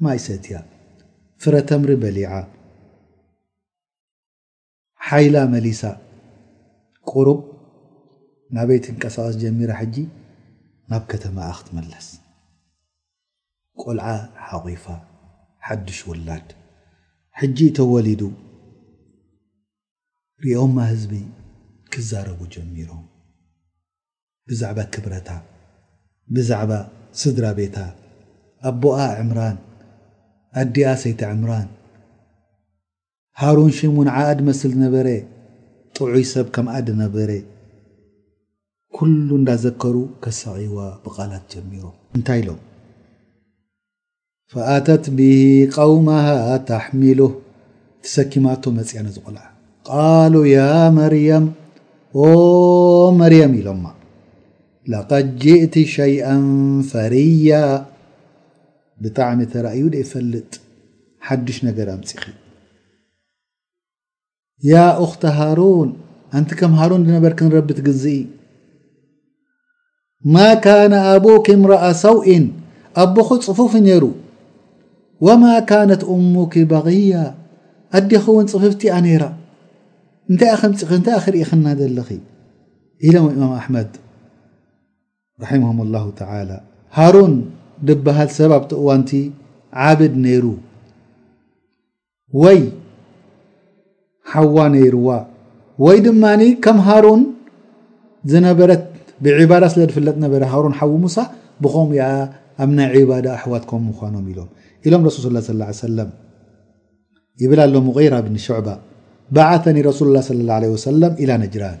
ማይ ሰትያ ፍረ ተምሪ በሊዓ ሓይላ መሊሳ ቁሩብ ናበይ ትንቀሳቀስ ጀሚራ ሕጂ ናብ ከተማኣ ክትምለስ ቆልዓ ሓቂፋ ሓዱሽ ውላድ ሕጂ ተወሊዱ ሪኦማ ህዝቢ ክዛረቡ ጀሚሮም። ብዛዕባ ክብረታ ብዛዕባ ስድራ ቤታ ኣቦኣ ዕምራን ኣዲኣ ሰይቲ ዕምራን ሃሩን ሽሙ ንዓኣ ድመስል ዝነበረ ጥዑይ ሰብ ከምኣ ድነበረ ኩሉ እንዳዘከሩ ከሳቕይዋ ብቓላት ጀሚሮም እንታይ ኢሎም ፈኣተት ብሂ ቀውመሃ ታሕሚሉህ ተሰኪማቶ መፅያ ነዚ ቆልዓ ቃሉ ያ መርየም ኦ መርየም ኢሎማ ለቐድ ጅእቲ ሸይኣን ፈርያ ብጣዕሚ ተራእዩ ደይፈልጥ ሓዱሽ ነገር ኣምፂኺ ያ ኡኽተ ሃሩን ኣንቲ ከም ሃሩን ድነበርክ ንረቢ ትግዝኢ ማ ካነ ኣቡኪ እምረኣ ሰውኢን ኣቦኹ ፅፉፍ ነይሩ ወማ ካነት እሙኪ ባغያ ኣዴኺ እውን ፅፍፍቲ እያ ነይራ እንታይ ከምፅኺ እንታይ ክርእኽና ዘለኺ ኢሎም እማም ኣሕመድ ራሒሞም ላሁ ተላ ሃሩን ድበሃል ሰብ ኣብቲ እዋንቲ ዓብድ ነይሩ ወይ ሓዋ ነይርዋ ወይ ድማ ከም ሃሩን ዝነበረት ብዕባዳ ስለ ዝፍለጥ ነበረ ሃሩን ሓዊ ሙሳ ብኸምኡ ያ ኣብ ናይ ዕባዳ ኣሕዋት ከም ምዃኖም ኢሎም ኢሎም ረሱል ስላ ስላ ሰለም ይብል ኣሎ ሙغራ ብን ሸዕባ በዓተኒ ረሱሉላ ስለ ላ ለ ወሰለም ኢላ ነጅራን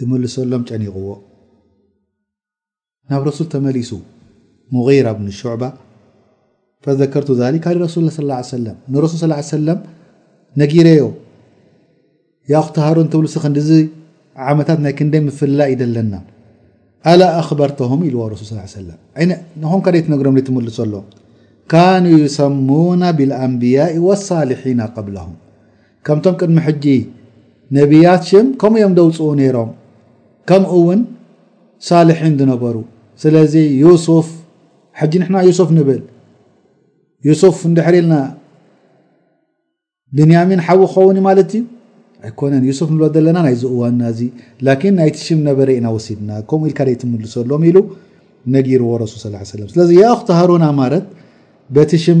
ድምልሰሎም ጨኒቕዎ ናብ ረሱል ተመሊሱ ሙጊራ ብን ሹዕባ ፈዘከርቱ ዛሊካ ንረሱል ላ ስላ ሰለም ንረሱል ስላ ሰለም ነጊረዮ ያኹቲ ሃሩን ትብልሲ ክንዲዚ ዓመታት ናይ ክንደይ ምፍልላይ እዩ ደለና ኣላ ኣኽበርተሁም ኢልዎ ረሱል ስ ሰለም ንኹም ከደይ ትነግሮም ትምልሶ ኣሎ ካኑ ይሰሙና ብልኣንብያኢ ወሳልሒና ቀብለሁም ከምቶም ቅድሚ ሕጂ ነብያት ሽም ከምኡ እዮም ደውጽኡ ነይሮም ከምኡ ውን ሳልሒን ዝነበሩ ስለዚ ዩሱፍ ሕጂ ንሕና ዩሱፍ ንብል ዩሱፍ እንድሕር ኢልና ብንያሚን ሓዊ ክኸውን እዩ ማለት እዩ ኣይኮነን ዩሱፍ ንብሎ ዘለና ናይዚ እዋንና እዚ ላኪን ናይቲ ሽም ነበረ ኢና ወሲድና ከምኡ ኢልካ ደይትምልሰሎም ኢሉ ነጊርዎ ረሱል ስ ሰለም ስለዚ የእኽቲ ሃሩና ማለት በቲ ሽም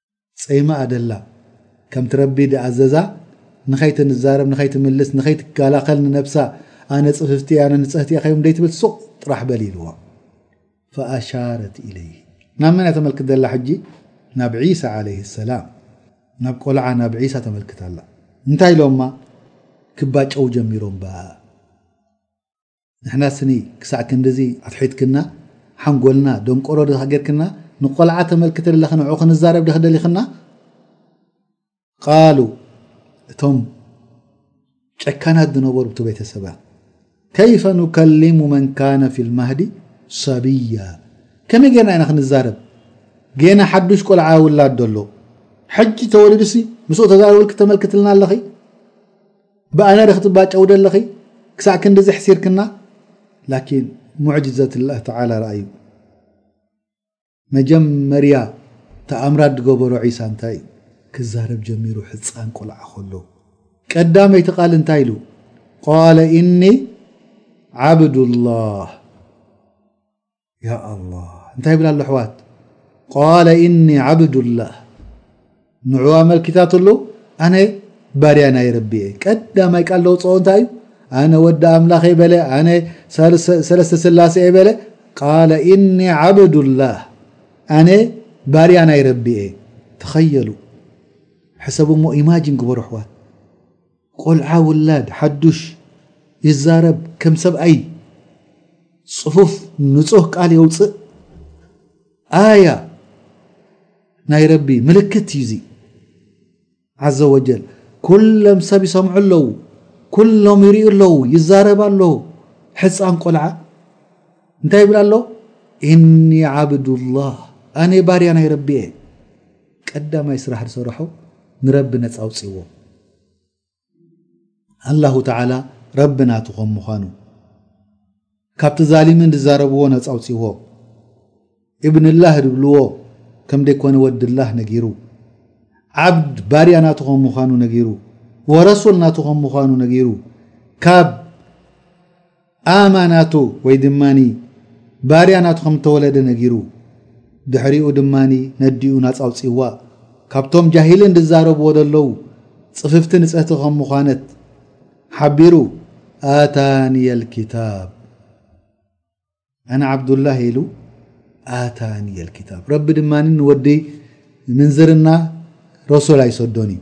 ጸይማ ኣደላ ከምቲ ረቢ ድኣዘዛ ንኸይትንዛረብ ንኸይትምልስ ንኸይትከላኸል ንነብሳ ኣነ ጽፍፍቲ ኣነ ንጽህቲ እያ ከይም ደይትብል ሱቕ ጥራሕ በል ኢልዋ ፈኣሻረት ኢለይ ናብ መን እያ ተመልክት ዘላ ሕጂ ናብ ዒሳ ዓለይ ሰላም ናብ ቆልዓ ናብ ዒሳ ተመልክት ኣላ እንታይ ኢሎማ ክባጨው ጀሚሮም በኣ ንሕና ስኒ ክሳዕ ክንድዚ ኣፍሒትክና ሓንጎልና ደንቆሮ ድካ ጌርክና ንቆልዓ ተመልክቲ ኣለኪ ንዑ ክንዛረብ ድኪ ደሊክና ቃሉ እቶም ጨካናት ዝነበሩ እቲ ቤተሰባ ከይፈ ኑከሊሙ መን ካነ ፊ ልማህዲ ሰብያ ከመይ ጌርና ኢና ክንዛረብ ጌና ሓዱሽ ቆልዓ ውላድ ዘሎ ሕጂ ተወሊዱሲ ምስኡ ተዛረብልኪ ተመልክትልና ኣለኺ ብኣና ዶ ክትባጨዊ ደለኺ ክሳዕ ክንድዚ ሕሲርክና ላኪን ሙዕጅዘት ላህ ተዓላ ረኣዩ መጀመርያ ተኣምራት ዝገበሮ ዒሳ እንታይ እዩ ክዛረብ ጀሚሩ ሕፃን ቆልዓ ከሎ ቀዳመይቲ ቃል እንታይ ኢሉ ቃለ ኢኒ ዓብዱላህ ያኣላህ እንታይ ይብል ኣሎ ኣሕዋት ቃለ እኒ ዓብዱላህ ንዑ ኣመልኪታትሉ ኣነ ባርያ ናይ ረቢ እየ ቀዳማይ ቃል ለውፅኦ እንታይ እዩ ኣነ ወዲ ኣምላኸ በለ ኣነ ሰለስተ ስላሴ እየ በለ ቃለ እኒ ዓብዱላህ ኣነ ባርያ ናይ ረቢ እየ ተኸየሉ ሕሰቡ እሞ ኢማጂን ግበሩ ኣሕዋት ቆልዓ ውላድ ሓዱሽ ይዛረብ ከም ሰብኣይ ጽፉፍ ንጹህ ቃል የውጽእ ኣያ ናይ ረቢ ምልክት እዩ እዚ ዓዘ ወጀል ኩሎም ሰብ ይሰምዑ ኣለዉ ኩሎም ይርእዩ ኣለዉ ይዛረብ ኣሎ ሕፃን ቆልዓ እንታይ ይብል ኣሎ እኒ ዓብዱላህ ኣነ ባርያ ናይ ረቢ እየ ቀዳማይ ስራሕ ዝሰረሖ ንረቢ ነፃ ኣውፅዎ ኣላሁ ተዓላ ረቢ ናቱ ከም ምዃኑ ካብቲ ዛሊሚን ዝዛረብዎ ነጻ ኣውጺዎ ኢብንላህ ዝብልዎ ከም ደይኮነ ወድላህ ነጊሩ ዓብድ ባርያ ናቱ ከም ምዃኑ ነጊሩ ወረሱል ናቱ ከም ምዃኑ ነጊሩ ካብ ኣማ ናቱ ወይ ድማ ባርያ ናቱ ከም እተወለደ ነጊሩ ድሕሪኡ ድማ ነዲኡ ናጻ ኣውጺዋ ካብቶም ጃሂልን ዝዛረብዎ ዘለዉ ጽፍፍቲ ንጽህቲ ከም ምዃነት ሓቢሩ ኣታንየ ልክታብ ኣነ ዓብዱላህ ኢሉ ኣታንየ ልክታብ ረቢ ድማ ንወዲ ምንዝርና ረሱል ኣይሰዶን እዩ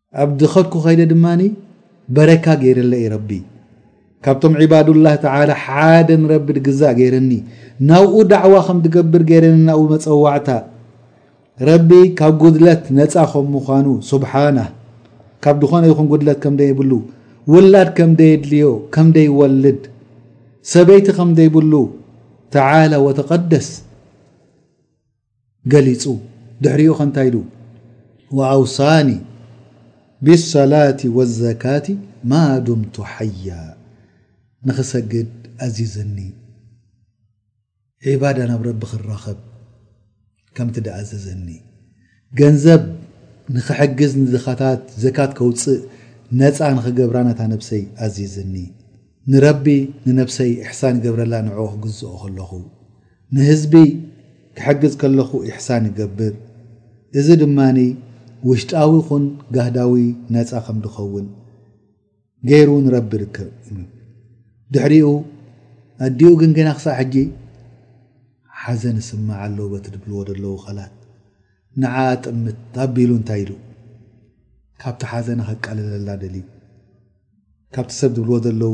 ኣብ ዝኸድኩ ከይደ ድማ በረካ ገይርለይ ረቢ ካብቶም ዒባዱላህ ተዓላ ሓደ ንረቢ ድግዛእ ገይርኒ ናብኡ ዳዕዋ ከም ድገብር ገይርኒ ናብኡ መፀዋዕታ ረቢ ካብ ጉድለት ነፃ ከም ምዃኑ ሱብሓና ካብ ዝኾነ ይኹን ጉድለት ከም ደይብሉ ውላድ ከም ደየድልዮ ከም ደይወልድ ሰበይቲ ከም ደይብሉ ተዓላ ወተቐደስ ገሊጹ ድሕሪኡ ከ እንታይ ኢሉ ወኣውሳኒ ቢሰላቲ ወዘካቲ ማዱምቱ ሓያ ንኽሰግድ ኣዚዝኒ ዒባዳ ናብ ረቢ ክራኸብ ከምቲ ድኣዘዘኒ ገንዘብ ንኽሕግዝ ንድኻታት ዘካት ከውጽእ ነጻ ንኽገብራ ነታ ነብሰይ ኣዚዝኒ ንረቢ ንነብሰይ እሕሳን ይገብረላ ንዕኡ ክግዝኦ ከለኹ ንህዝቢ ክሕግዝ ከለኹ ኢሕሳን ይገብር፣ እዚ ድማ ውሽጣዊ ኹን ጋህዳዊ ነጻ ከም ድኸውን ገይሩ ንረቢ ይርከብ ኢሉ። ድሕሪኡ ኣዲኡ ግን ገና ክሳዕ ሕጂ ሓዘን ይስማዓ ኣሎ በቲ ድብልዎ ደለዉ ቃላት። ንዓኣ ጥምት ኣቢሉ እንታይ ኢሉ ካብቲ ሓዘና ከቃልለላ ደልዩ? ካብቲ ሰብ ድብልዎ ደለዉ?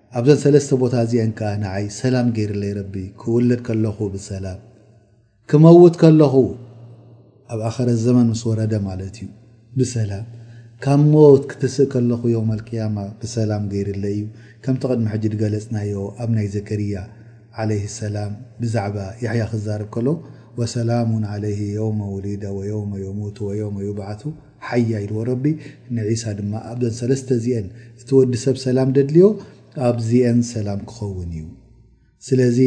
ኣብዘን ሰለስተ ቦታ እዚኤን ከኣ ንዓይ ሰላም ገይርለይ ረቢ ክውለድ ከለኹ ብሰላም ክመውት ከለኹ ኣብ ኣኸረት ዘመን ምስ ወረደ ማለት እዩ ብሰላም ካብ ሞት ክትስእ ከለኹ የውመል ቅያማ ብሰላም ገይርለይ እዩ ከምቲ ቅድሚ ሕጂ ድገለጽናዮ ኣብ ናይ ዘከርያ ዓለይሂ ሰላም ብዛዕባ ያሕያ ክዛረብ ከሎ ወሰላሙን ዓለይሂ የውመ ውሊደ ወየውመ የሙቱ ወየውመ ዩብዓሱ ሓያይ ኢልዎ ረቢ ንዒሳ ድማ ኣብዘን ሰለስተ እዚኤን እቲ ወዲ ሰብ ሰላም ደድልዮ ኣብዚኤን ሰላም ክኸውን እዩ ስለዚ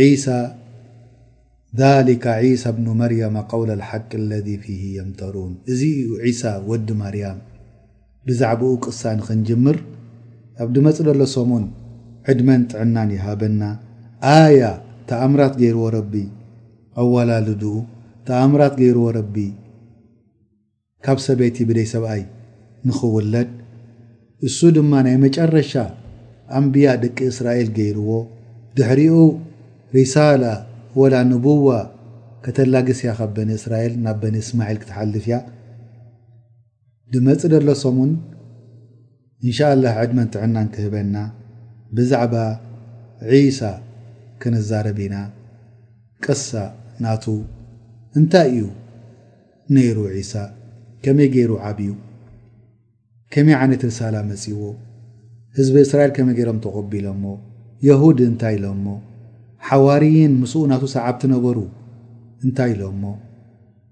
ዒሳ ዛሊካ ዒሳ ብኑ መርያማ ቀውለል ሓቂ ለዚ ፊሂ የምተሩን እዚ እዩ ዒሳ ወዲ ማርያም። ብዛዕብኡ ቅሳ ንክንጅምር ኣብ ድመጽ ደሎ ሰሙን ዕድመን ጥዕናን ይሃበና ኣያ ታኣምራት ገይርዎ ረቢ ኣዋላልድኡ ታኣምራት ገይርዎ ረቢ ካብ ሰበይቲ ብደይ ሰብኣይ ንክውለድ እሱ ድማ ናይ መጨረሻ ኣንብያ ደቂ እስራኤል ገይርዎ ድሕሪኡ ሪሳላ ወላ ንቡዋ ከተላግስ እያ ካብ በኒ እስራኤል ናብ በኒ እስማዒል ክትሓልፍ እያ ድመጽእ ደሎ ሰሙን እንሻኣላህ ዕድመን ጥዕናን ክህበና ብዛዕባ ዒሳ ክንዛረብ ኢና ቅሳ ናቱ እንታይ እዩ ነይሩ ዒሳ ከመይ ገይሩ ዓብዩ ከመይ ዓይነት ርሳላ መጺዎ ህዝቢ እስራኤል ከመይ ገይሮም ተቆቢሎሞ የሁድ እንታይ ኢሎሞ ሓዋርይን ምስኡ ናቱ ሰዓብቲ ነበሩ እንታይ ኢሎሞ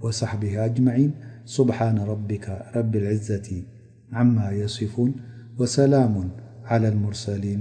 وصحبه أجمعين سبحان ربك رب العزة عما يصفون وسلام على المرسلين